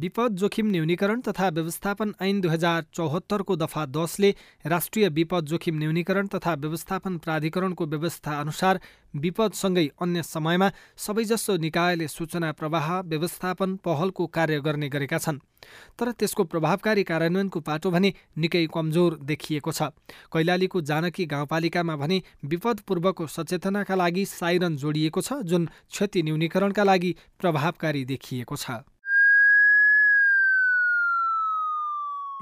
विपद जोखिम न्यूनीकरण तथा व्यवस्थापन ऐन दुई हजार चौहत्तरको दफा दसले राष्ट्रिय विपद जोखिम न्यूनीकरण तथा व्यवस्थापन प्राधिकरणको व्यवस्था अनुसार विपदसँगै अन्य समयमा सबैजसो निकायले सूचना प्रवाह व्यवस्थापन पहलको कार्य गर्ने गरेका छन्। तर त्यसको प्रभावकारी कार्यान्वयनको पाटो भने निकै कमजोर देखिएको छ। कैलालीको जानकी गाउँपालिकामा भने विपदपूर्वको सचेतनाका लागि साइरन जोडिएको छ जुन क्षति न्यूनीकरणका लागि प्रभावकारी देखिएको छ।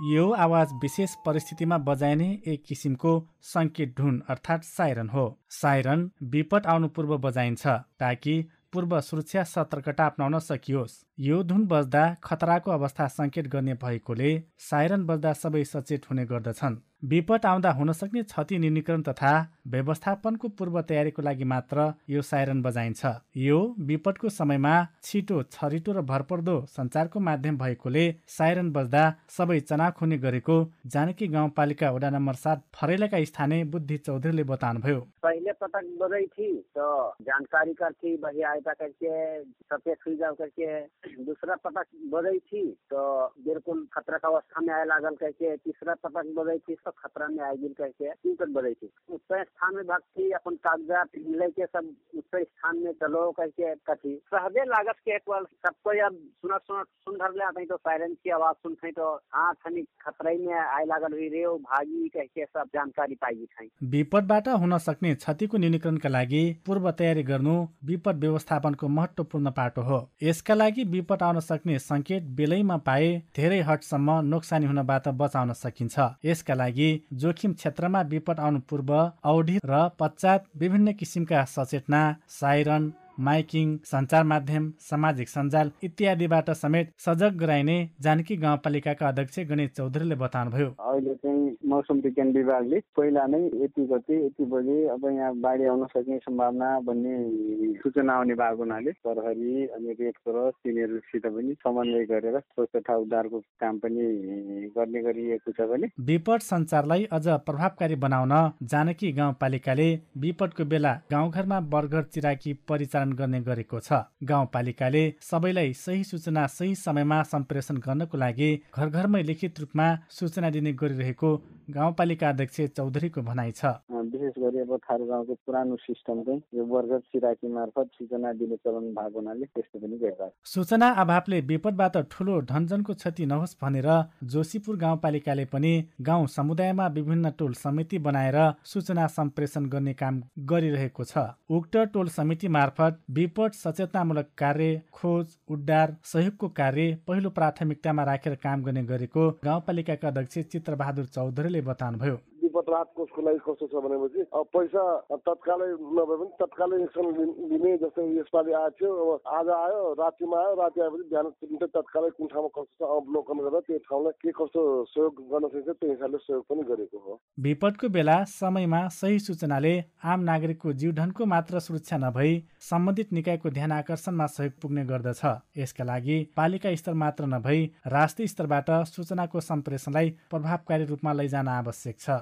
यो आवाज विशेष परिस्थितिमा बजाइने एक किसिमको सङ्केत ढुन अर्थात् साइरन हो। साइरन विपद आउनु पूर्व बजाइन्छ ताकि पूर्व सुरक्षा सतर्कता अप्नाउन सकियोस्। यो धुन बज्दा खतराको अवस्था सङ्केत गर्ने भएकोले साइरन बज्दा सबै सचेत हुने गर्दछन्। विपद आउँदा हुन सक्ने क्षति न्यूनीकरण तथा व्यवस्थापनको पूर्व तयारीको लागि मात्र यो साइरन बजाइन्छ। यो विपदको समयमा छिटो छरिटो र भरपर्दो सञ्चारको माध्यम भएकोले साइरन बज्दा सबै चनाख हुने गरेको जानकी गाउँपालिका वडा नम्बर सात फरेलाका स्थानीय बुद्धि चौधरीले बताउनुभयो। पहले पटक जानकारी करके जाओ करके दूसरा पटक थी तो बिल्कुल खतरा का लागल करके तीसरा पटक तो खतरा में आए गिर करके तीन तक बजै थी। उस स्थान में भक्ति अपन कागजात लेके सब उस स्थान में चलो करके कथी। सहदे लागत के एक बार सबको अब सुनत सुनत सुन धर ले तो सायरन की आवाज सुनते तो हाँ थनी खतरा में आए लागल हुई रे भागी करके सब जानकारी पाई थी विपदबाट हुन सक्ने क्षतिको न्यूनीकरणका लागि पूर्व तयारी गर्नु विपद व्यवस्थापनको महत्वपूर्ण पाटो हो। यसका लागि विपद आउन सक्ने संकेत बेलैमा पाए धेरै हटसम्म नोक्सानी हुनबाट बचाउन सकिन्छ। यसका लागि जोखिम क्षेत्रमा विपद आउनु पूर्व औधी र पश्चात विभिन्न किसिमका सचेतना साइरन माइकिङ सञ्चार माध्यम सामाजिक सञ्जाल इत्यादिबाट समेत सजग गराइने जानकी गाउँपालिकाका अध्यक्ष गणेश चौधरीले बताउनुभयो। अहिले चाहिँ मौसम विज्ञान विभागले पहिला नै यति गते यति बजे अब यहाँ बाढी आउन सक्ने सम्भावना भन्ने सूचना आउने भएको हुनाले प्रहरी अनि रेड क्रस तिनीहरूसित पनि समन्वय गरेर खोज तथा उद्धारको काम पनि गर्ने गरिएको छ भने विपद सञ्चारलाई अझ प्रभावकारी बनाउन जानकी गाउँपालिकाले विपदको बेला गाउँघरमा बर्गर चिराकी परिचालन गर्ने गरेको छ। गाउँपालिकाले सबैलाई सही सूचना सही समयमा सम्प्रेषण गर्नको लागि घर घरमै लिखित रूपमा सूचना दिने गरिरहेको गाउँपालिका अध्यक्ष चौधरीको भनाइ छ। विशेष गरी अब थारू गाउँको पुरानो सिस्टम चाहिँ यो बर्गर सिराकी मार्फत सूचना दिने चलन भएको हुनाले त्यस्तो पनि गरिरहेको सूचना अभावले विपदबाट ठुलो धनजनको क्षति नहोस् भनेर जोशीपुर गाउँपालिकाले पनि गाउँ समुदायमा विभिन्न टोल समिति बनाएर सूचना सम्प्रेषण गर्ने काम गरिरहेको छ। उक्त टोल समिति मार्फत विपद सचेतनामूलक कार्य खोज उद्धार सहयोगको कार्य पहिलो प्राथमिकतामा राखेर काम गर्ने गरेको गाउँपालिकाका अध्यक्ष चित्रबहादुर चौधरीले बताउनुभयो। राहत कोषको लागि कस्तो छ भनेपछि अब पैसा तत्कालै नभए पनि तत्कालै एक्सन लिने जस्तै यसपालि आएको थियो अब आज आयो रातिमा आयो राति आएपछि बिहान तत्कालै कुन ठाउँमा कस्तो छ अवलोकन गरेर त्यो ठाउँलाई के कस्तो सहयोग गर्न सकिन्छ त्यो हिसाबले सहयोग पनि गरेको हो। विपदको बेला समयमा सही सूचनाले आम नागरिकको जीवधनको मात्र सुरक्षा नभई सम्बन्धित निकायको ध्यान आकर्षणमा सहयोग पुग्ने गर्दछ। यसका लागि पालिका स्तर मात्र नभई राष्ट्रिय स्तरबाट सूचनाको सम्प्रेषणलाई प्रभावकारी रूपमा लैजान आवश्यक छ।